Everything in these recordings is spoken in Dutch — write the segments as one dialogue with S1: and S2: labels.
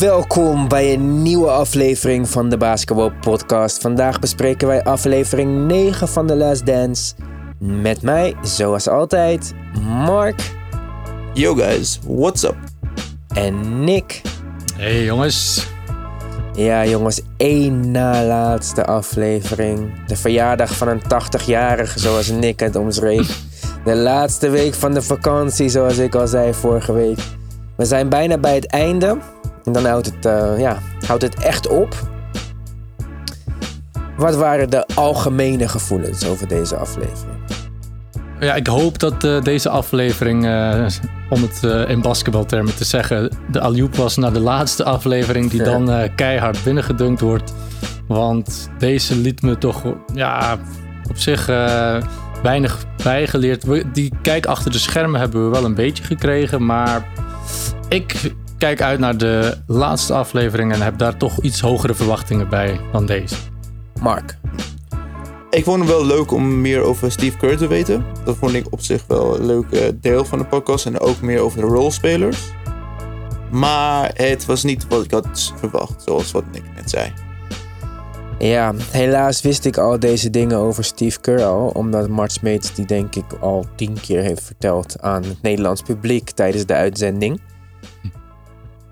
S1: Welkom bij een nieuwe aflevering van de Basketball Podcast. Vandaag bespreken wij aflevering 9 van The Last Dance. Met mij, zoals altijd, Mark
S2: Yo guys, what's up?
S1: en Nick.
S3: Hey jongens.
S1: Ja, jongens, één na laatste aflevering. De verjaardag van een 80-jarige, zoals Nick het omschreef. De laatste week van de vakantie, zoals ik al zei vorige week. We zijn bijna bij het einde. En dan houdt het, eh, ja, houdt het echt op. Wat waren de algemene gevoelens over deze aflevering?
S3: Ja, ik hoop dat eh, deze aflevering, eh, om het in basketbaltermen te zeggen, de alley was naar de laatste aflevering die dan keihard binnengedunkt wordt. Want deze liet me toch ja, op zich weinig bijgeleerd. Die kijk achter de schermen hebben we wel een beetje gekregen, maar ik kijk uit naar de laatste aflevering en heb daar toch iets hogere verwachtingen bij dan deze.
S1: Mark.
S2: Ik vond het wel leuk om meer over Steve Kerr te weten. Dat vond ik op zich wel een leuk eh, deel van de podcast. En ook meer over de rolspelers. Maar het was niet wat ik had verwacht, zoals wat Nick net zei.
S1: Ja, helaas wist ik al deze dingen over Steve Kerr al. Omdat Mart Smeets die denk ik al tien keer heeft verteld aan het Nederlands publiek tijdens de uitzending.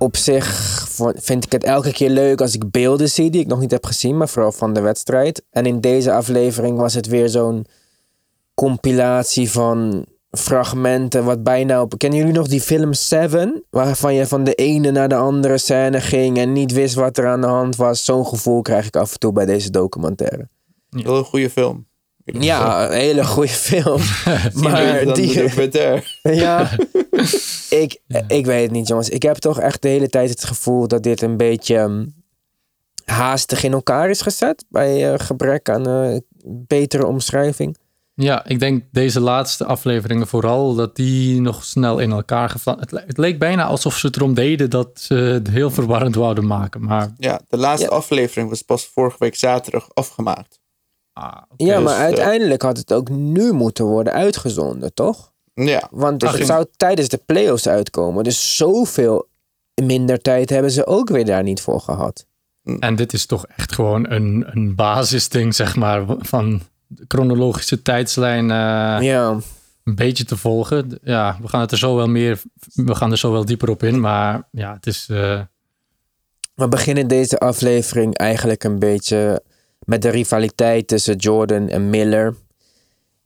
S1: Op zich vind ik het elke keer leuk als ik beelden zie die ik nog niet heb gezien, maar vooral van de wedstrijd. En in deze aflevering was het weer zo'n compilatie van fragmenten wat bijna op... Kennen jullie nog die film Seven? Waarvan je van de ene naar de andere scène ging en niet wist wat er aan de hand was. Zo'n gevoel krijg ik af en toe bij deze documentaire.
S2: Wel een goede film.
S1: Ja, een hele goede film.
S2: maar dan
S1: die...
S2: documentaire.
S1: Ja, ik, ik weet het niet jongens. Ik heb toch echt de hele tijd het gevoel dat dit een beetje ehm, haastig in elkaar is gezet. Bij eh, gebrek aan eh, betere omschrijving.
S3: Ja, ik denk deze laatste afleveringen vooral dat die nog snel in elkaar gevallen. Het, le- het leek bijna alsof ze het erom deden dat ze het heel verwarrend wouden maken. Maar
S2: Ja, de laatste
S1: Ja.
S2: aflevering was pas vorige week zaterdag afgemaakt.
S3: Ah.
S1: Ja,
S2: Dus,
S1: maar
S2: eh,
S1: uiteindelijk had het ook nu moeten worden uitgezonden, toch?
S2: Ja,
S1: Want
S2: Ach,
S1: het zou tijdens de playoffs uitkomen. Dus zoveel minder tijd hebben ze ook weer daar niet voor gehad.
S3: En dit is toch echt gewoon een, een basisding, zeg maar, van de chronologische tijdslijn eh,
S1: Ja,
S3: een beetje te volgen. Ja, we gaan het er zo wel meer, we gaan er zo wel dieper op in. Maar ja, het is. eh,
S1: we beginnen deze aflevering eigenlijk een beetje met de rivaliteit tussen Jordan en Miller.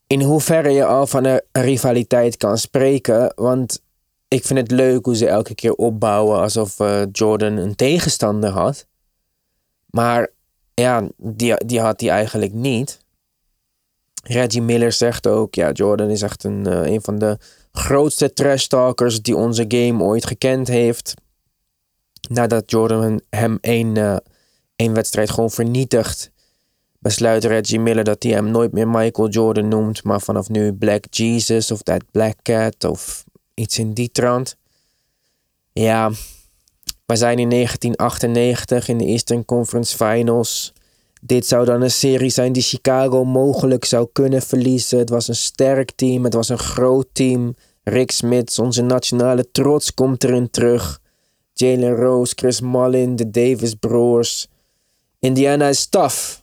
S1: In hoeverre je al van een rivaliteit kan spreken. Want ik vind het leuk hoe ze elke keer opbouwen alsof eh, Jordan een tegenstander had. Maar ja, die, die had hij eigenlijk niet. Reggie Miller zegt ook, ja, Jordan is echt een, eh, een van de grootste trash talkers die onze game ooit gekend heeft. Nadat Jordan hem één, eh, één wedstrijd gewoon vernietigt, besluit Reggie Miller dat hij hem nooit meer Michael Jordan noemt, maar vanaf nu Black Jesus of That Black Cat of iets in die trant. Ja, we zijn in 1998 in de Eastern Conference Finals. Dit zou dan een serie zijn die Chicago mogelijk zou kunnen verliezen. Het was een sterk team, het was een groot team. Rick Smits, onze nationale trots, komt erin terug. Jalen Rose, Chris Mullin, de Davis broers. Indiana is tough.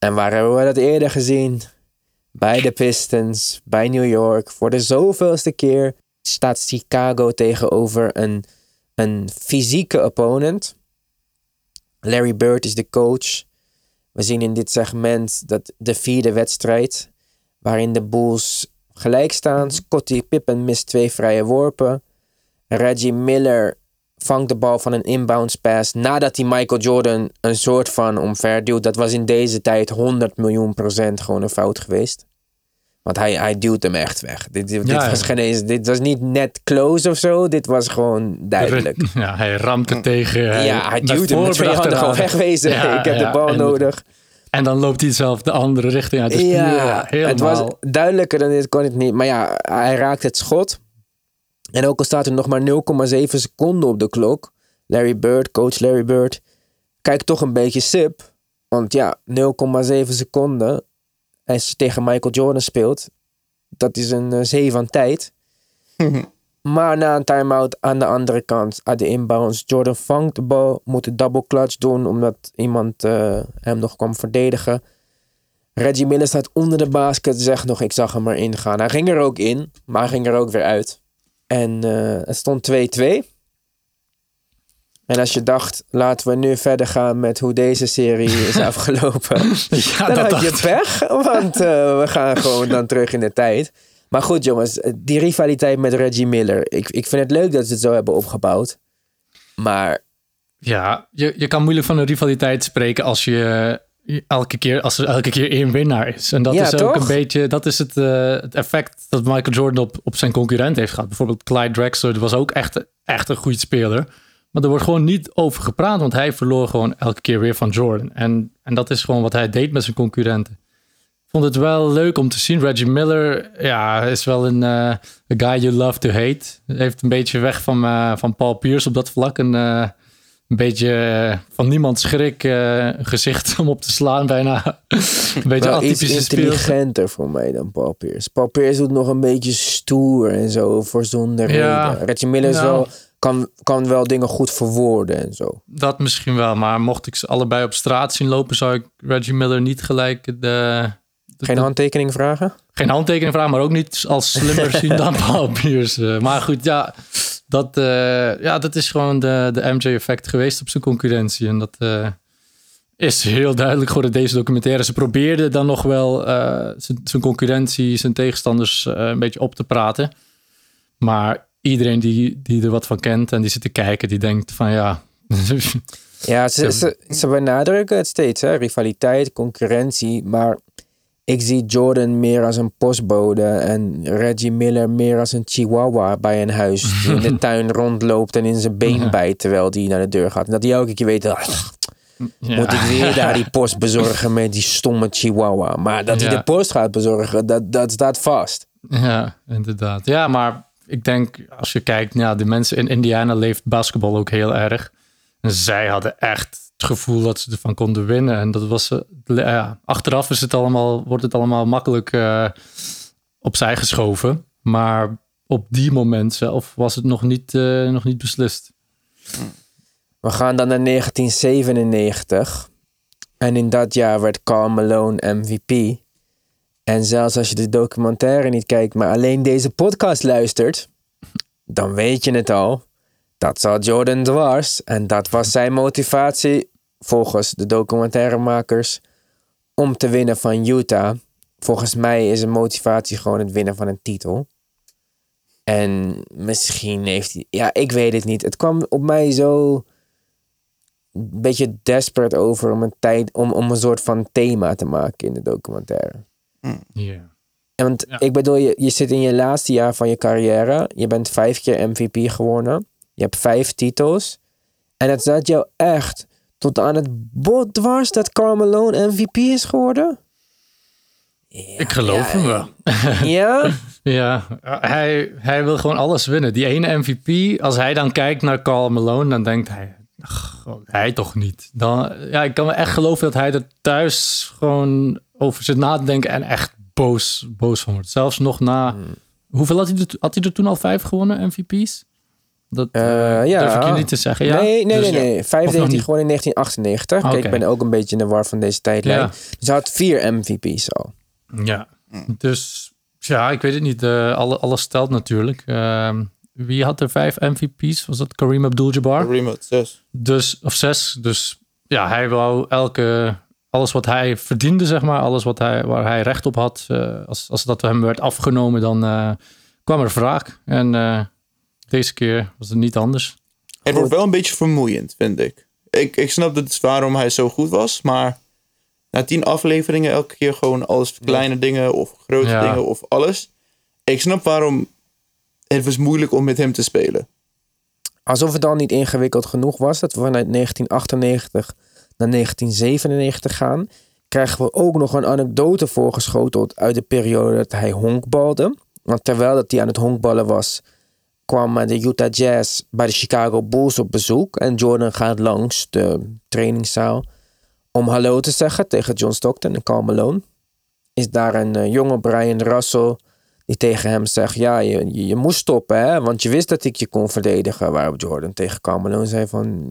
S1: En waar hebben we dat eerder gezien? Bij de Pistons, bij New York. Voor de zoveelste keer staat Chicago tegenover een, een fysieke opponent. Larry Bird is de coach. We zien in dit segment dat de vierde wedstrijd, waarin de Bulls gelijk staan. Scottie Pippen mist twee vrije worpen. Reggie Miller vangt de bal van een inbounds pass nadat hij Michael Jordan een soort van omverduwt. Dat was in deze tijd 100 miljoen procent gewoon een fout geweest. Want hij, hij duwt hem echt weg. Dit, dit,
S3: Ja,
S1: was
S3: ja.
S1: geen eens, dit was niet net close of zo. Dit was gewoon duidelijk.
S3: Ja, hij ramt er tegen.
S1: ja, hij duwt hem met twee handen gewoon wegwezen.
S3: Ja,
S1: Ik heb de bal
S3: en-
S1: nodig.
S3: En dan loopt hij zelf de andere richting uit. Dus
S1: Ja,
S3: helemaal.
S1: het was duidelijker dan dit kon het niet. Maar ja, hij raakt het schot. En ook al staat er nog maar 0,7 seconden op de klok. Larry Bird, coach Larry Bird, kijkt toch een beetje sip. Want ja, 0,7 seconden. Als je tegen Michael Jordan speelt, dat is een uh, zee van tijd. Maar na een time-out aan de andere kant, aan de inbounds. Jordan vangt de bal, moet een double clutch doen omdat iemand uh, hem nog kwam verdedigen. Reggie Miller staat onder de basket, zegt nog ik zag hem erin gaan. Hij ging er ook in, maar hij ging er ook weer uit. En uh, het stond 2-2. En als je dacht, laten we nu verder gaan met hoe deze serie is afgelopen. ja, dan had je pech, want uh, we gaan gewoon dan terug in de tijd. Maar goed jongens, die rivaliteit met Reggie Miller. Ik, ik vind het leuk dat ze het zo hebben opgebouwd. Maar...
S3: Ja, je, je kan moeilijk van een rivaliteit spreken als je elke keer, als er elke keer één winnaar is. En dat is ook een beetje, dat is het, uh, het effect dat Michael Jordan op, op zijn concurrent heeft gehad. Bijvoorbeeld Clyde Drexler, was ook echt, echt een goede speler. Maar er wordt gewoon niet over gepraat, want hij verloor gewoon elke keer weer van Jordan. En, en dat is gewoon wat hij deed met zijn concurrenten. Ik vond het wel leuk om te zien. Reggie Miller ja, is wel een uh, guy you love to hate. Heeft een beetje weg van, uh, van Paul Pierce op dat vlak. En, uh, een beetje eh, van niemand schrik uh, gezicht om op te slaan bijna. een beetje atypische iets
S1: intelligenter voor mij dan Paul Pierce. Paul Pierce doet nog een beetje stoer en zo voor zonder ja, reden. Reggie Miller wel, kan, kan wel dingen goed verwoorden en zo.
S3: Dat misschien wel, maar mocht ik ze allebei op straat zien lopen, zou ik Reggie Miller niet gelijk de... de
S1: geen handtekening vragen?
S3: Geen handtekening vragen, maar ook niet als slimmer zien dan Paul Pierce. Maar goed, ja, dat, uh, ja, dat is gewoon de, de MJ-effect geweest op zijn concurrentie. En dat uh, is heel duidelijk geworden deze documentaire. Ze probeerden dan nog wel uh, zijn concurrentie, zijn tegenstanders een beetje op te praten. Maar iedereen die, die er wat van kent en die zit te kijken, die denkt van ja...
S1: ja, ze, ze, ze benadrukken het steeds, hè? rivaliteit, concurrentie. Maar ik zie Jordan meer als een postbode en Reggie Miller meer als een chihuahua bij een huis. Die in de tuin rondloopt en in zijn been bijt terwijl hij naar de deur gaat. En dat hij elke keer weet, ach, moet ik weer daar die post bezorgen met die stomme chihuahua. Maar dat hij de post gaat bezorgen, dat, dat staat vast.
S3: Ja, inderdaad. Ja, maar ik denk als je kijkt, ja, de mensen in Indiana leeft basketbal ook heel erg. En zij hadden echt het gevoel dat ze ervan konden winnen. En dat was, uh, ja, achteraf is het allemaal, wordt het allemaal makkelijk uh, opzij geschoven. Maar op die moment zelf was het nog niet, uh, nog niet beslist.
S1: We gaan dan naar 1997. En in dat jaar werd Carl Malone MVP. En zelfs als je de documentaire niet kijkt, maar alleen deze podcast luistert, dan weet je het al. Dat zat Jordan dwars. En dat was zijn motivatie, volgens de documentairemakers, om te winnen van Utah. Volgens mij is een motivatie gewoon het winnen van een titel. En misschien heeft hij. Ja, ik weet het niet. Het kwam op mij zo. Een beetje desperate over om een, tijd, om, om een soort van thema te maken in de documentaire.
S3: Hmm. Ja.
S1: Want ik bedoel, je, je zit in je laatste jaar van je carrière. Je bent vijf keer MVP gewonnen. Je hebt vijf titels. En het zat jou echt tot aan het bot dwars dat Carmelo MVP is geworden?
S3: ik geloof hem wel.
S1: Ja?
S3: ja, hij, hij wil gewoon alles winnen. Die ene MVP, als hij dan kijkt naar Carl Malone, dan denkt hij, hij toch niet. Dan, ja, ik kan me echt geloven dat hij er thuis gewoon over zit na te denken en echt boos, boos van wordt. Zelfs nog na, hmm. hoeveel had hij, er, had hij er toen al vijf gewonnen MVP's? Dat uh, ja. durf ik je niet te zeggen. Ja?
S1: Nee, nee, dus, nee. nee. Vijf heeft hij gewoon in 1998. Kijk, ik ben ook een beetje in de war van deze tijdlijn. Dus hij had vier MVP's al.
S3: Ja, dus ja, ik weet het niet. Uh, alle, alles stelt natuurlijk. Uh, wie had er vijf MVP's? Was dat Kareem Abdul-Jabbar?
S2: Kareem had zes.
S3: Dus, of zes. Dus ja, hij wou elke... Alles wat hij verdiende, zeg maar. Alles wat hij, waar hij recht op had. Uh, als, als dat hem werd afgenomen, dan kwam er wraak. En deze keer was het niet anders.
S2: Het wordt wel een beetje vermoeiend, vind ik. Ik, ik snap dat het waarom hij zo goed was, maar na tien afleveringen elke keer gewoon alles kleine dingen of grote dingen of alles. Ik snap waarom het was moeilijk om met hem te spelen.
S1: Alsof het dan niet ingewikkeld genoeg was dat we vanuit 1998 naar 1997 gaan, krijgen we ook nog een anekdote voorgeschoteld uit de periode dat hij honkbalde. Want terwijl dat hij aan het honkballen was, kwam de Utah Jazz bij de Chicago Bulls op bezoek. En Jordan gaat langs de trainingszaal om hallo te zeggen tegen John Stockton en Carl Malone. Is daar een uh, jonge Brian Russell Die tegen hem zegt, ja, je, je, je moest stoppen, hè? Want je wist dat ik je kon verdedigen. Waarop Jordan tegen Carmelo zei van,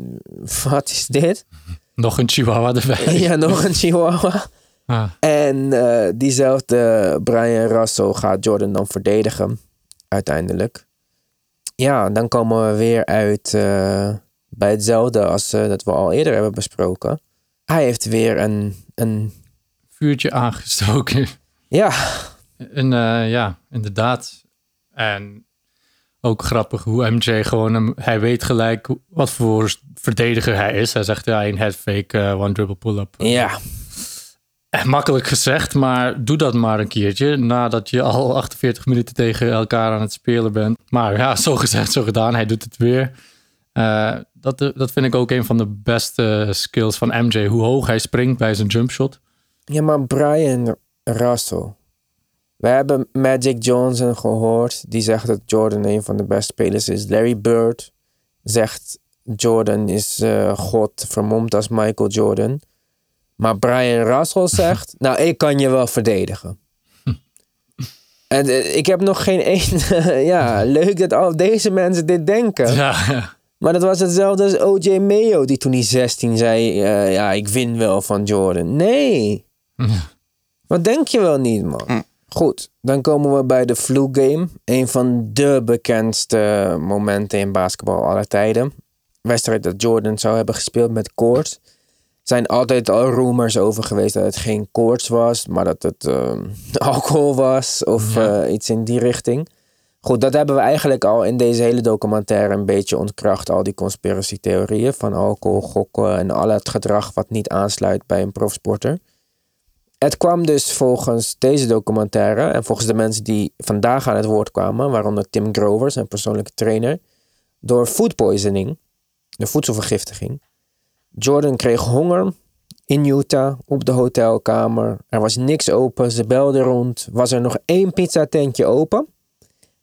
S1: wat is dit?
S3: Nog een chihuahua erbij.
S1: ja, nog een chihuahua.
S3: Ah,
S1: En eh, diezelfde Brian Russell gaat Jordan dan verdedigen. Uiteindelijk. Ja, dan komen we weer uit eh, bij hetzelfde als eh, dat we al eerder hebben besproken. Hij heeft weer een, een
S3: vuurtje aangestoken.
S1: ja,
S3: En eh, ja, inderdaad. En ook grappig hoe MJ gewoon, hem, hij weet gelijk wat voor verdediger hij is. Hij zegt ja, een head fake, one dribble pull-up.
S1: ja,
S3: makkelijk gezegd, maar doe dat maar een keertje nadat je al 48 minuten tegen elkaar aan het spelen bent. Maar ja, zo gezegd, zo gedaan. Hij doet het weer. Eh, dat, dat vind ik ook een van de beste skills van MJ. Hoe hoog hij springt bij zijn jumpshot.
S1: ja, maar Brian Russell. We hebben Magic Johnson gehoord. Die zegt dat Jordan een van de beste spelers is. Larry Bird zegt Jordan is eh, God vermomd als Michael Jordan. Maar Brian Russell zegt, nou ik kan je wel verdedigen. En eh, ik heb nog geen één... ja, leuk dat al deze mensen dit denken.
S3: Ja, ja.
S1: Maar dat was hetzelfde als O.J. Mayo, die toen hij 16 zei: eh, Ja, ik win wel van Jordan. Nee. Wat denk je wel niet, man? Goed, dan komen we bij de flu game. Een van de bekendste momenten in basketbal aller tijden. Wedstrijd dat Jordan zou hebben gespeeld met koorts. Er zijn altijd al rumors over geweest dat het geen koorts was, maar dat het eh, alcohol was of
S3: Ja.
S1: eh, iets in die richting. Goed, dat hebben we eigenlijk al in deze hele documentaire een beetje ontkracht. Al die conspiratietheorieën van alcohol, gokken en al het gedrag wat niet aansluit bij een profsporter. Het kwam dus volgens deze documentaire en volgens de mensen die vandaag aan het woord kwamen, waaronder Tim Grover, zijn persoonlijke trainer, door food poisoning, de voedselvergiftiging. Jordan kreeg honger in Utah op de hotelkamer. Er was niks open, ze belden rond. Was er nog één pizzatentje open?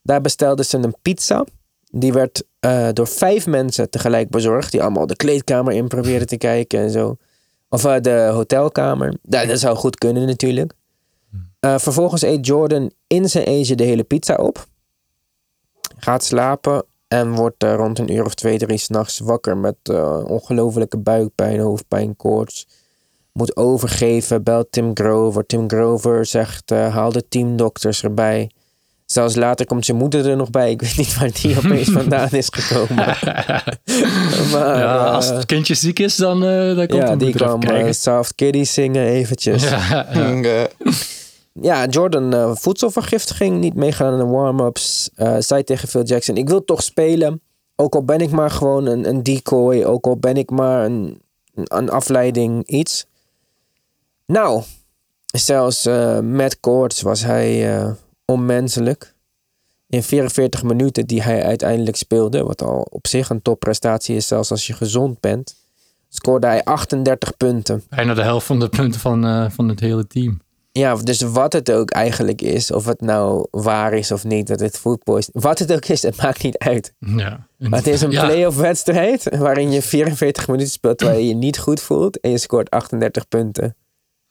S1: Daar bestelden ze een pizza. Die werd eh, door vijf mensen tegelijk bezorgd. Die allemaal de kleedkamer in probeerden te kijken en zo. Of eh, de hotelkamer. Ja, dat zou goed kunnen natuurlijk. Eh, vervolgens eet Jordan in zijn eentje de hele pizza op. Gaat slapen en wordt eh, rond een uur of twee, drie s'nachts wakker met eh, ongelofelijke buikpijn, hoofdpijn, koorts. Moet overgeven, belt Tim Grover. Tim Grover zegt, eh, haal de teamdokters erbij. Zelfs later komt zijn moeder er nog bij. Ik weet niet waar die opeens vandaan is gekomen. maar,
S3: ja, als het kindje ziek is, dan, eh dan komt
S1: ja,
S3: de
S1: die kwam. Soft Kitty zingen eventjes. Ja, Jordan eh, voedselvergiftiging, niet meegaan aan de warm-ups. eh zei tegen Phil Jackson, ik wil toch spelen. Ook al ben ik maar gewoon een, een decoy. Ook al ben ik maar een, een afleiding, iets. Nou, zelfs eh met koorts was hij onmenselijk. In 44 minuten die hij uiteindelijk speelde, wat al op zich een topprestatie is, zelfs als je gezond bent, scoorde hij 38 punten.
S3: Bijna de helft van de punten van, van het hele team.
S1: Ja, dus wat het ook eigenlijk is, of het nou waar is of niet, dat het food poisoning, wat het ook is, het maakt niet uit.
S3: Ja.
S1: Maar het is een
S3: Ja.
S1: play-off wedstrijd waarin je 44 minuten speelt terwijl je je niet goed voelt en je scoort 38 punten.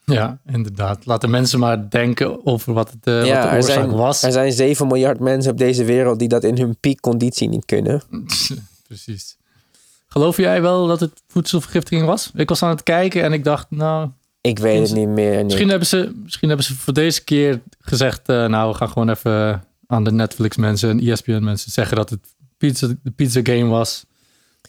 S3: Ja, inderdaad. Laten mensen maar denken over wat, het, eh, wat de
S1: er
S3: oorzaak
S1: zijn,
S3: was.
S1: er zijn 7 miljard mensen op deze wereld die dat in hun piekconditie niet kunnen.
S3: Precies. Geloof jij wel dat het voedselvergiftiging was? Ik was aan het kijken en ik dacht, nou,
S1: Ik weet het niet meer.
S3: misschien hebben ze, misschien hebben ze voor deze keer gezegd, eh, nou, we gaan gewoon even aan de Netflix mensen en E ESPN mensen zeggen dat het pizza, de pizza game was.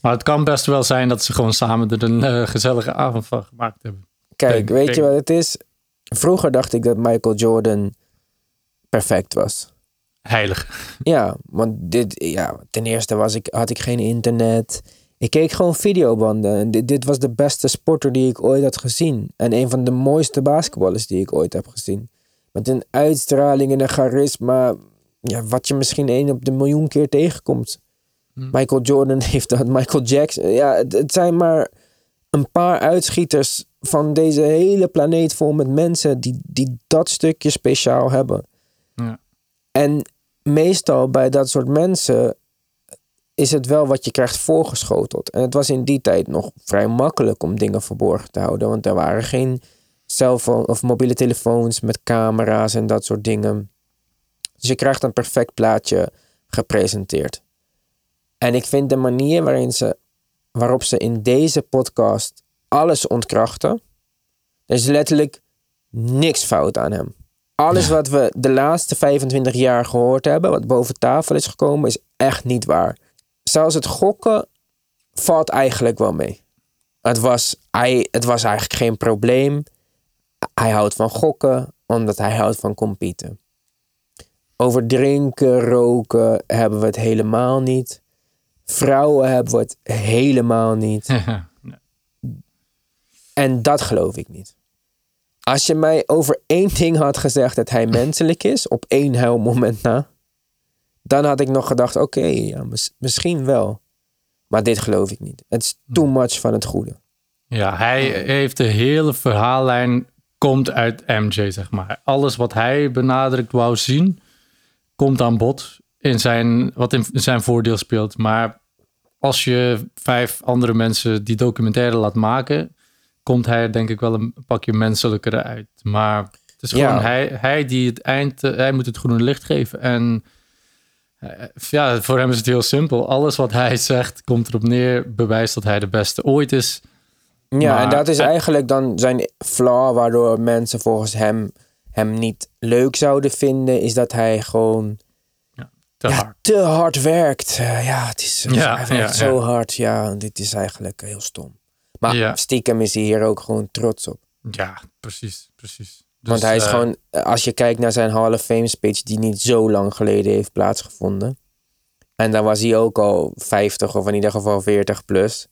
S3: Maar het kan best wel zijn dat ze gewoon samen er een eh, gezellige avond van gemaakt hebben.
S1: Kijk,
S3: Denk-
S1: weet je wat het is? Vroeger dacht ik dat Michael Jordan perfect was.
S3: Heilig.
S1: Ja, want dit, ja, ten eerste was ik, had ik geen internet. Ik keek gewoon videobanden. En dit, dit was de beste sporter die ik ooit had gezien. En een van de mooiste basketballers die ik ooit heb gezien. Met een uitstraling en een charisma. Ja, wat je misschien één op de miljoen keer tegenkomt.
S3: Hm.
S1: Michael Jordan heeft dat. Michael Jackson. Ja, het, het zijn maar een paar uitschieters van deze hele planeet vol met mensen die, die dat stukje speciaal hebben.
S3: Ja.
S1: En meestal bij dat soort mensen is het wel wat je krijgt voorgeschoteld. En het was in die tijd nog vrij makkelijk om dingen verborgen te houden. Want er waren geen cellphone of mobiele telefoons met camera's en dat soort dingen. Dus je krijgt een perfect plaatje gepresenteerd. En ik vind de manier waarin ze, waarop ze in deze podcast alles ontkrachten. Er is letterlijk niks fout aan hem. Alles wat we de laatste 25 jaar gehoord hebben, wat boven tafel is gekomen, is echt niet waar. Zelfs het gokken valt eigenlijk wel mee. Het was, hij, het was eigenlijk geen probleem. Hij houdt van gokken, omdat hij houdt van competen. Over drinken, roken hebben we het helemaal niet. Vrouwen hebben we het helemaal niet. En dat geloof ik niet. Als je mij over één ding had gezegd dat hij menselijk is, op één heel moment na, dan had ik nog gedacht: oké, ja, misschien wel. Maar dit geloof ik niet. Het is too much van het goede.
S3: Ja, hij heeft de hele verhaallijn komt uit MJ, zeg maar. Alles wat hij benadrukt wou zien, komt aan bod in zijn, wat in zijn voordeel speelt. Maar als je vijf andere mensen die documentaire laat maken, komt hij denk ik wel een pakje menselijker uit. Maar het is gewoon hij, hij die het eind, eh, hij moet het groene licht geven. En ja, voor hem is het heel simpel. Alles wat hij zegt komt erop neer, bewijst dat hij de beste ooit is.
S1: Ja, en dat is eigenlijk dan zijn flaw, waardoor mensen volgens hem hem niet leuk zouden vinden, is dat hij gewoon
S3: ja, te, hard.
S1: te hard werkt. Uh, ja, het is ja, hij werkt zo hard. Ja, dit is eigenlijk heel stom. Maar stiekem is hij hier ook gewoon trots op.
S3: Ja, precies, precies.
S1: Dus, Want hij is uh, gewoon, als je kijkt naar zijn Hall of Fame speech, die niet zo lang geleden heeft plaatsgevonden. En dan was hij ook al 50 of in ieder geval 40 plus.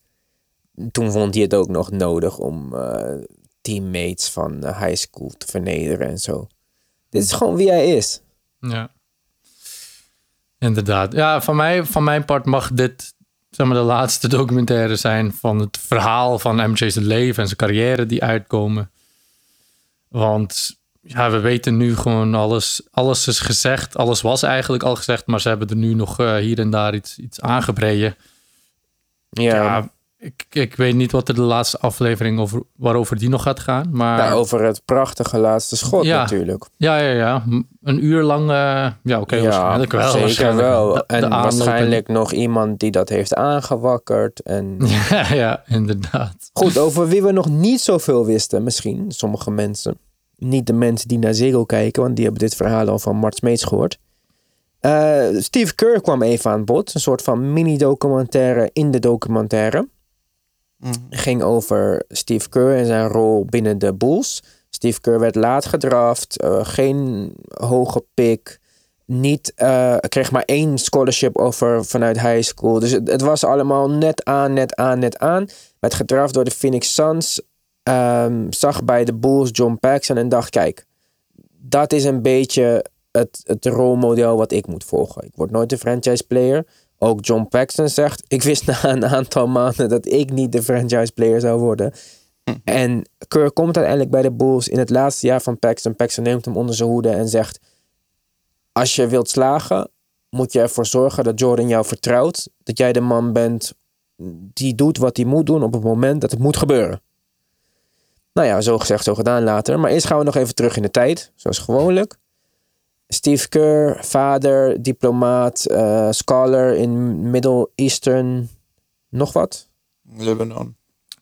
S1: Toen vond hij het ook nog nodig om uh, teammates van high school te vernederen en zo. Dit is gewoon wie hij is.
S3: Ja. Inderdaad. Ja, van, mij, van mijn part mag dit zeg maar, de laatste documentaire zijn van het verhaal van MJ's leven en zijn carrière die uitkomen. Want ja, we weten nu gewoon alles. Alles is gezegd. Alles was eigenlijk al gezegd, maar ze hebben er nu nog uh, hier en daar iets, iets aangebreden. Ja. ja ik, ik weet niet wat er de laatste aflevering over, waarover die nog gaat gaan. Maar...
S1: Ja, over het prachtige laatste schot natuurlijk.
S3: Ja, ja, ja. Een uur lang. Uh, ja, oké, okay, ja, waarschijnlijk wel.
S1: Zeker waarschijnlijk wel. en waarschijnlijk nog iemand die dat heeft aangewakkerd. En...
S3: ja, ja, inderdaad.
S1: Goed, over wie we nog niet zoveel wisten, misschien, sommige mensen. Niet de mensen die naar Ziggo kijken, want die hebben dit verhaal al van Mart Smeets gehoord. Uh, Steve Kerr kwam even aan bod. Een soort van mini-documentaire in de documentaire. Mm. Ging over Steve Kerr en zijn rol binnen de Bulls. Steve Kerr werd laat gedraft, uh, geen hoge pick. Niet, uh, kreeg maar één scholarship over vanuit high school. Dus het, was allemaal net aan, net aan, net aan. Werd gedraft door de Phoenix Suns. Um, zag bij de Bulls John Paxson en dacht: kijk, dat is een beetje het, het rolmodel wat ik moet volgen. Ik word nooit een franchise player. Ook John Paxton zegt: Ik wist na een aantal maanden dat ik niet de franchise player zou worden. Hm. En Kerr komt uiteindelijk bij de Bulls in het laatste jaar van Paxton. Paxton neemt hem onder zijn hoede en zegt: Als je wilt slagen, moet je ervoor zorgen dat Jordan jou vertrouwt. Dat jij de man bent die doet wat hij moet doen op het moment dat het moet gebeuren. Nou ja, zo gezegd, zo gedaan later. Maar eerst gaan we nog even terug in de tijd, zoals gewoonlijk. Steve Kerr, vader, diplomaat, uh, scholar in Middle Eastern, nog wat?
S2: Libanon.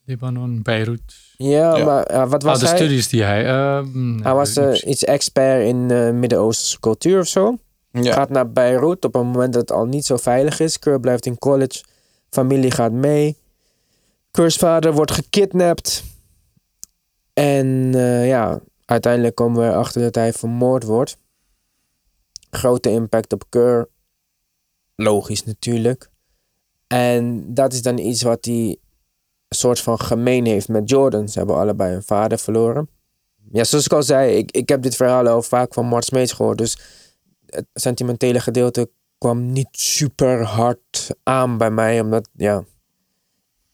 S3: Libanon, Beirut.
S1: Ja, maar uh, wat was
S3: oh, de
S1: hij?
S3: studies die hij... Uh,
S1: hij was uh, iets expert in Midden-Oosterse cultuur of zo. Ja. Gaat naar Beirut op een moment dat het al niet zo veilig is. Kerr blijft in college. Familie gaat mee. Kerr's vader wordt gekidnapt. En ja, uiteindelijk komen we erachter dat hij vermoord wordt. Grote impact op Keur. Logisch natuurlijk. En dat is dan iets wat hij een soort van gemeen heeft met Jordan. Ze hebben allebei een vader verloren. Ja, zoals ik al zei, ik, ik heb dit verhaal al vaak van Mart Smeets gehoord. Dus het sentimentele gedeelte kwam niet super hard aan bij mij. Omdat, ja,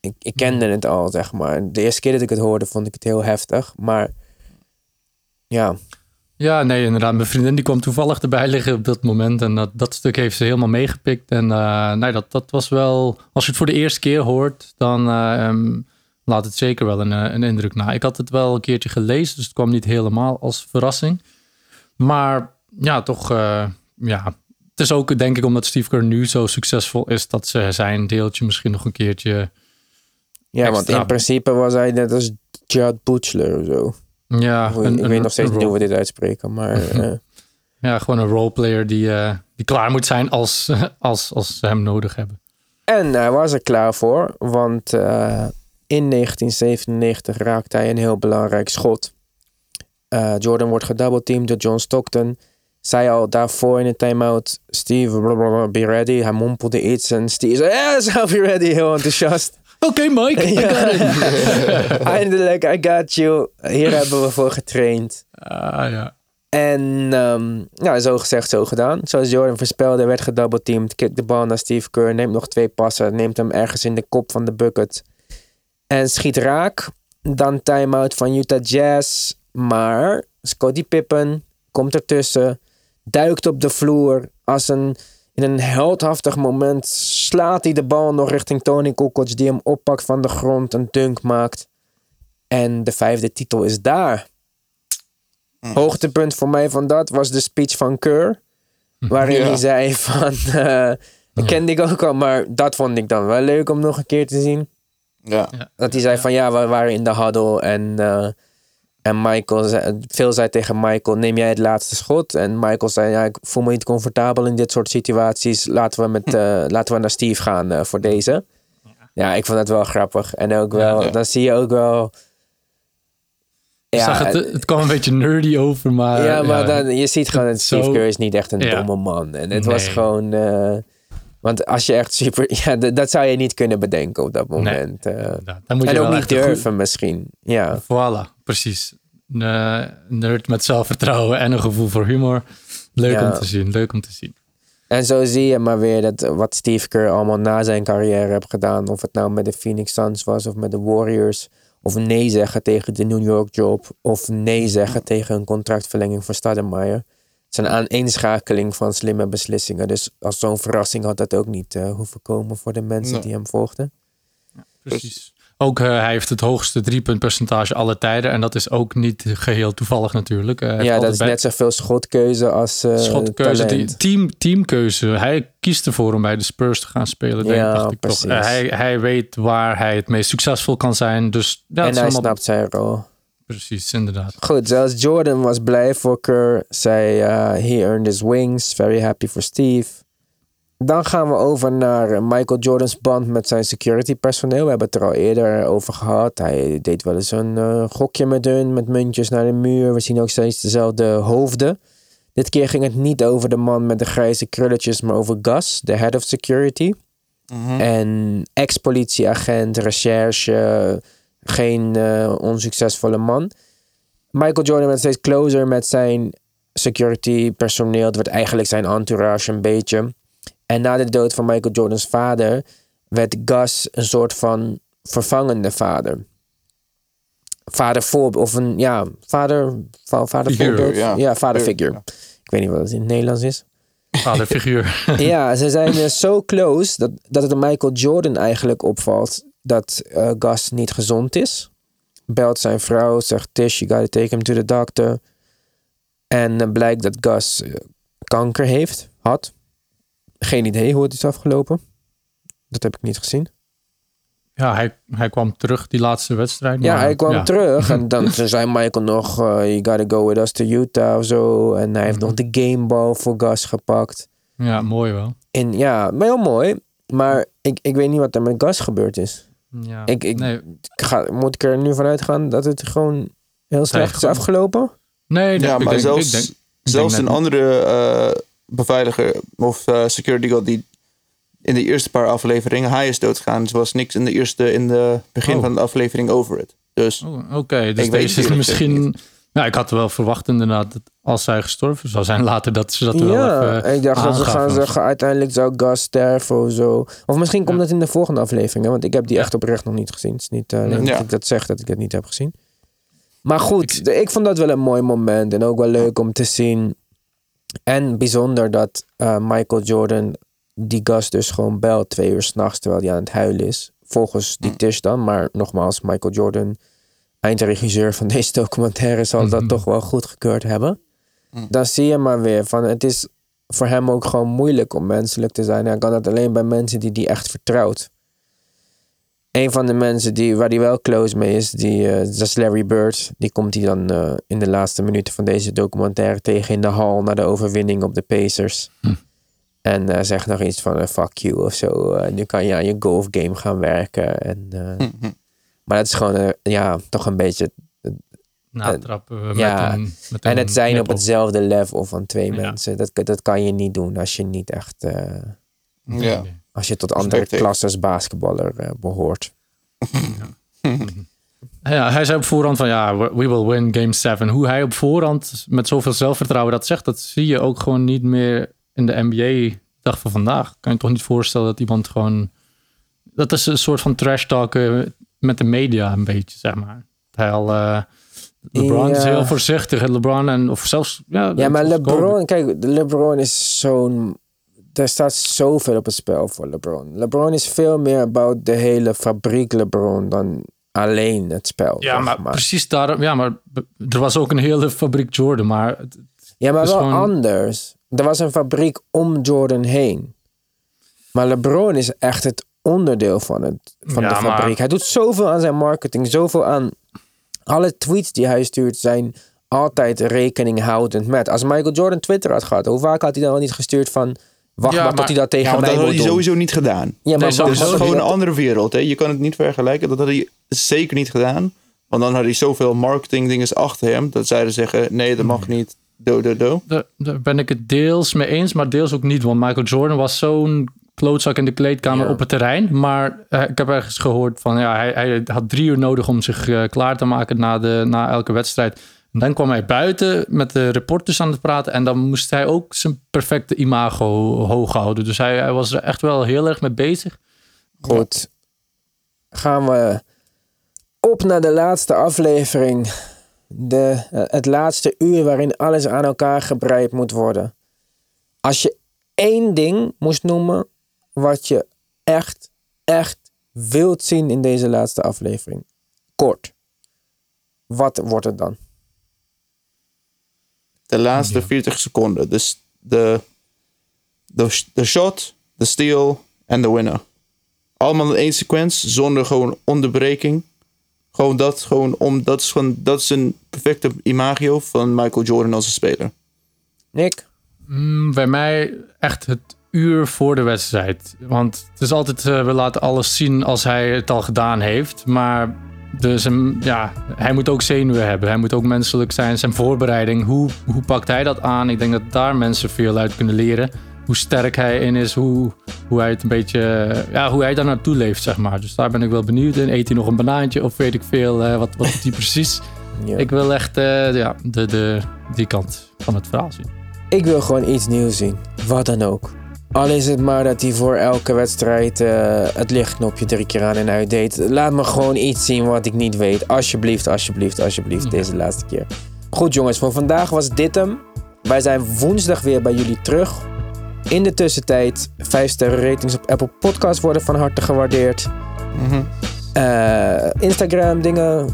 S1: ik, ik kende het al, zeg maar. De eerste keer dat ik het hoorde, vond ik het heel heftig. Maar ja,
S3: ja, nee, inderdaad. Mijn vriendin die kwam toevallig erbij liggen op dat moment. En dat, dat stuk heeft ze helemaal meegepikt. En uh, nee, dat, dat was wel... Als je het voor de eerste keer hoort, dan uh, laat het zeker wel een, eh, een indruk na. Ik had het wel een keertje gelezen, dus het kwam niet helemaal als verrassing. Maar ja, toch, uh, ja, het is ook denk ik omdat Steve Kerr nu zo succesvol is dat ze zijn deeltje misschien nog een keertje.
S1: Ja, want in principe was hij net als Judd Butler of zo.
S3: Ja,
S1: ik
S3: een-
S1: weet nog steeds niet hoe we dit uitspreken, maar eh,
S3: Ja, gewoon een roleplayer die, eh, die klaar moet zijn als, als, als ze hem nodig hebben.
S1: En hij was er klaar voor, want eh, in 1997 raakte hij een heel belangrijk schot. Jordan wordt gedoubleteamd door John Stockton. Zei al daarvoor in de timeout, Steve, blablabla, be ready. Hij mompelde iets en Steve zei, yes, I'll be ready, heel enthousiast.
S3: Oké, Mike. I got.
S1: Eindelijk, I got you. Hier hebben we voor getraind.
S3: Ah, ja.
S1: En ja, zo gezegd, zo gedaan. Zoals Jordan voorspelde, werd gedoubleteamd. Kikt de bal naar Steve Kerr. Neemt nog twee passen. Neemt hem ergens in de kop van de bucket. En schiet raak. Dan time-out van Utah Jazz. Maar Scottie Pippen komt ertussen. Duikt op de vloer. Als een, in een heldhaftig moment slaat hij de bal nog richting Tony Kukoc. Die hem oppakt van de grond. Een dunk maakt. En de vijfde titel is daar. Hoogtepunt voor mij van dat was de speech van Kerr. Waarin
S2: Ja.
S1: hij zei van... eh dat kende ik ook al, maar dat vond ik dan wel leuk om nog een keer te zien.
S2: Ja.
S1: Dat hij zei van ja, we waren in de huddle en, eh, en Michael zei, Phil zei tegen Michael, neem jij het laatste schot? En Michael zei, ja, ik voel me niet comfortabel in dit soort situaties. Laten we, met, eh, laten we naar Steve gaan eh, voor deze. Ja, ik vond dat wel grappig. En ook wel,
S2: Ja.
S1: dan zie je ook wel...
S3: Ik zag het, het kwam een beetje nerdy over, maar...
S1: ja, maar Dan, je ziet gewoon dat Steve
S3: Zo-
S1: Kerr is niet echt een
S3: Ja.
S1: domme man. En het was
S3: Nee.
S1: gewoon... eh, want als je echt super... Ja, dat zou je niet kunnen bedenken op dat moment.
S3: moet je
S1: en ook niet durven misschien. Ja.
S3: Voilà, precies. Een eh, nerd met zelfvertrouwen en een gevoel voor humor. Leuk
S1: Ja.
S3: om te zien, leuk om te zien.
S1: En zo zie je maar weer dat wat Steve Kerr allemaal na zijn carrière heeft gedaan. Of het nou met de Phoenix Suns was of met de Warriors. Of nee zeggen tegen de New York job. Of nee zeggen tegen een contractverlenging voor Stoudemire. Het is een aaneenschakeling van slimme beslissingen. Dus als zo'n verrassing had dat ook niet eh, hoeven komen voor de mensen die hem volgden.
S3: Precies. Ook eh, hij heeft het hoogste driepuntpercentage alle tijden. En dat is ook niet geheel toevallig natuurlijk. Eh,
S1: ja, dat is net zoveel schotkeuze als eh
S3: Schotkeuze, die, team, teamkeuze. Hij kiest ervoor om bij de Spurs te gaan spelen, denk,
S1: Ja,
S3: dacht ik toch.
S1: precies.
S3: Hij, hij weet waar hij het meest succesvol kan zijn. Dus ja,
S1: en hij
S3: allemaal-
S1: snapt zijn rol.
S3: Precies, inderdaad.
S1: Goed, zelfs Jordan was blij voor Kerr. Zei, he earned his wings. Very happy for Steve. Dan gaan we over naar Michael Jordan's band met zijn security personeel. We hebben het er al eerder over gehad. Hij deed wel eens een eh, gokje met hun, met muntjes naar de muur. We zien ook steeds dezelfde hoofden. Dit keer ging het niet over de man met de grijze krulletjes, maar over Gus, de head of security. En ex-politieagent, recherche, geen eh, onsuccesvolle man. Michael Jordan werd steeds closer met zijn security personeel. Het werd eigenlijk zijn entourage een beetje. En na de dood van Michael Jordans vader werd Gus een soort van vervangende vader. Vader voor, of een, ja, vader, va- vader voorbeeld.
S2: ja.
S1: Ja, vader figure.
S2: ja.
S1: Ik weet niet wat het in het Nederlands is.
S3: Vaderfiguur.
S1: ja, ze zijn eh, zo close dat, dat het Michael Jordan eigenlijk opvalt dat eh, Gus niet gezond is. Belt zijn vrouw, zegt Tish, you gotta take him to the doctor. En eh, blijkt dat Gus kanker heeft, had. Geen idee hoe het is afgelopen. Dat heb ik niet gezien.
S3: ja, hij, hij kwam terug die laatste wedstrijd.
S1: Ja,
S3: maar-
S1: hij kwam
S3: ja.
S1: terug en dan zei Michael nog, eh, you gotta go with us to Utah of zo. En hij heeft nog de gameball voor Gus gepakt.
S3: Ja, mooi wel.
S1: En ja, maar heel mooi. Maar ik, ik weet niet wat er met Gus gebeurd is.
S3: Ja.
S1: Ik- ik-
S3: nee,
S1: Ik Ga, moet ik er nu vanuit gaan dat het gewoon heel slecht is afgelopen?
S3: nee, nee,
S2: Ja,
S3: ik
S2: maar
S3: denk-
S2: zelfs,
S3: ik denk-
S2: zelfs
S3: denk
S2: een andere eh, beveiliger of eh, security guard die in de eerste paar afleveringen, hij is doodgegaan. Dus er was niks in de eerste, in de begin
S3: Oh.
S2: van de aflevering over het. Dus
S3: Oh, Oké, dus deze is misschien... Ja, ik had wel verwacht inderdaad dat als hij gestorven zou zijn later, dat ze dat wel
S1: ja,
S3: even
S1: ik dacht dat ze gaan zeggen uiteindelijk zou Gus sterven of zo. Of misschien komt
S3: Ja.
S1: dat in de volgende aflevering. hè, Want ik heb die echt oprecht nog niet gezien. Het is niet alleen
S2: Ja.
S1: dat ik dat zeg dat ik het niet heb gezien. Maar goed,
S3: ik
S1: vond dat wel een mooi moment. En ook wel leuk om te zien. En bijzonder dat eh, Michael Jordan die Gus dus gewoon belt twee uur s'nachts terwijl hij aan het huilen is. Volgens die Tish dan. Maar nogmaals, Michael Jordan, eindregisseur van deze documentaire, zal dat toch wel goed gekeurd hebben. Dan zie je maar weer van het is voor hem ook gewoon moeilijk om menselijk te zijn. Hij kan dat alleen bij mensen die die echt vertrouwt. Een van de mensen die, waar hij wel close mee is, die, eh, dat is Larry Bird. Die komt hij dan eh, in de laatste minuten van deze documentaire tegen in de hal na de overwinning op de Pacers.
S3: Hm.
S1: En eh, zegt nog iets van fuck you of zo. Eh, nu kan je aan je golfgame gaan werken. En, eh, Maar dat is gewoon eh, ja, toch een beetje
S3: Natrappen met
S1: ja,
S3: een, met
S1: en het zijn op hetzelfde level van twee
S3: Ja.
S1: mensen. Dat, dat kan je niet doen als je niet echt. eh,
S2: Ja.
S1: Als je tot
S2: Respect
S1: andere klasses basketballer eh, behoort.
S3: Ja, hij zei op voorhand van ja, we will win game 7. Hoe hij op voorhand met zoveel zelfvertrouwen dat zegt, dat zie je ook gewoon niet meer in de NBA dag van vandaag. Kan je toch niet voorstellen dat iemand gewoon... Dat is een soort van trash talk eh, met de media een beetje, zeg maar. Hij al... eh, LeBron is
S1: Ja.
S3: heel voorzichtig. En LeBron en of zelfs... Ja,
S1: Ja, maar. LeBron, kijk, LeBron is zo'n. Er staat zoveel op het spel voor LeBron. LeBron is veel meer about de hele fabriek LeBron dan alleen het spel.
S3: Ja, maar, precies daarom... Ja, maar er was ook een hele fabriek Jordan, maar... het-
S1: Ja, maar wel
S3: gewoon-
S1: anders. Er was een fabriek om Jordan heen. Maar LeBron is echt het onderdeel van, het, van
S3: Ja,
S1: de
S3: maar-
S1: fabriek. Hij doet zoveel aan zijn marketing, zoveel aan... Alle tweets die hij stuurt zijn altijd rekening houdend met. Als Michael Jordan Twitter had gehad, hoe vaak had hij dan al niet gestuurd van... Wacht
S3: Ja,
S1: maar, tot hij dat tegen
S2: Ja,
S1: mij
S2: dat had hij sowieso niet gedaan.
S1: Ja, maar
S3: Nee,
S1: maar
S2: is gewoon een andere wereld. Hè? Je kan het niet vergelijken. Dat had hij zeker niet gedaan. Want dan had hij zoveel marketing dingen achter hem. Dat zeiden zeggen, nee, dat mag niet. Do, do, do.
S3: Daar, daar ben ik het deels mee eens, maar deels ook niet. Want Michael Jordan was zo'n klootzak in de kleedkamer
S1: Ja.
S3: op het terrein. Maar eh, ik heb ergens gehoord van ja, hij, hij had drie uur nodig om zich eh, klaar te maken na, de, na elke wedstrijd. Dan kwam hij buiten met de reporters aan het praten. En dan moest hij ook zijn perfecte imago hoog houden. Dus hij, hij was er echt wel heel erg mee bezig.
S1: Goed. Gaan we op naar de laatste aflevering. De, eh, het laatste uur waarin alles aan elkaar gebreid moet worden. Als je één ding moest noemen wat je echt, echt wilt zien in deze laatste aflevering. Kort. Wat wordt het dan?
S2: De laatste 40 seconden. Dus de, de, de shot, de steal en de winner. Allemaal in één sequence, zonder gewoon onderbreking. Gewoon dat, gewoon om, dat is, gewoon, dat is een perfecte imago van Michael Jordan als een speler.
S1: Nick?
S3: Mm, bij mij echt het uur voor de wedstrijd. Want het is altijd, eh, we laten alles zien als hij het al gedaan heeft. Maar dus, een- ja, hij moet ook zenuwen hebben. Hij moet ook menselijk zijn. Zijn voorbereiding, hoe, hoe pakt hij dat aan? Ik denk dat daar mensen veel uit kunnen leren. Hoe sterk hij in is, hoe, hoe hij het een beetje, eh, ja, hoe hij daar naartoe leeft, zeg maar. Dus daar ben ik wel benieuwd in. Eet hij nog een banaantje of weet ik veel, eh, wat, wat doet hij precies?
S1: Ja.
S3: Ik wil echt eh, ja, de, de, die kant van het verhaal zien.
S1: Ik wil gewoon iets nieuws zien. Wat dan ook. Al is het maar dat hij voor elke wedstrijd eh, het lichtknopje drie keer aan en uit deed. Laat me gewoon iets zien wat ik niet weet. Alsjeblieft, alsjeblieft, alsjeblieft. Deze laatste keer. Goed jongens, voor vandaag was dit hem. Wij zijn woensdag weer bij jullie terug. In de tussentijd, 5 sterren ratings op Apple Podcasts worden van harte gewaardeerd. Eh, Instagram dingen,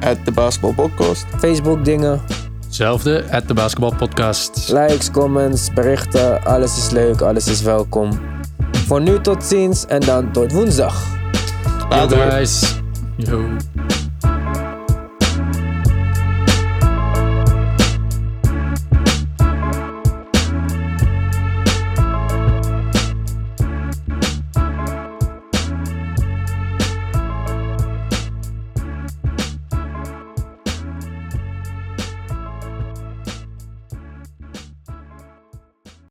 S2: At de Basketball Podcast.
S1: Facebook dingen.
S3: Hetzelfde, at de basketbalpodcast.
S1: Likes, comments, berichten, alles is leuk, alles is welkom. Voor nu tot ziens en dan tot woensdag.
S3: Yo guys. Yo.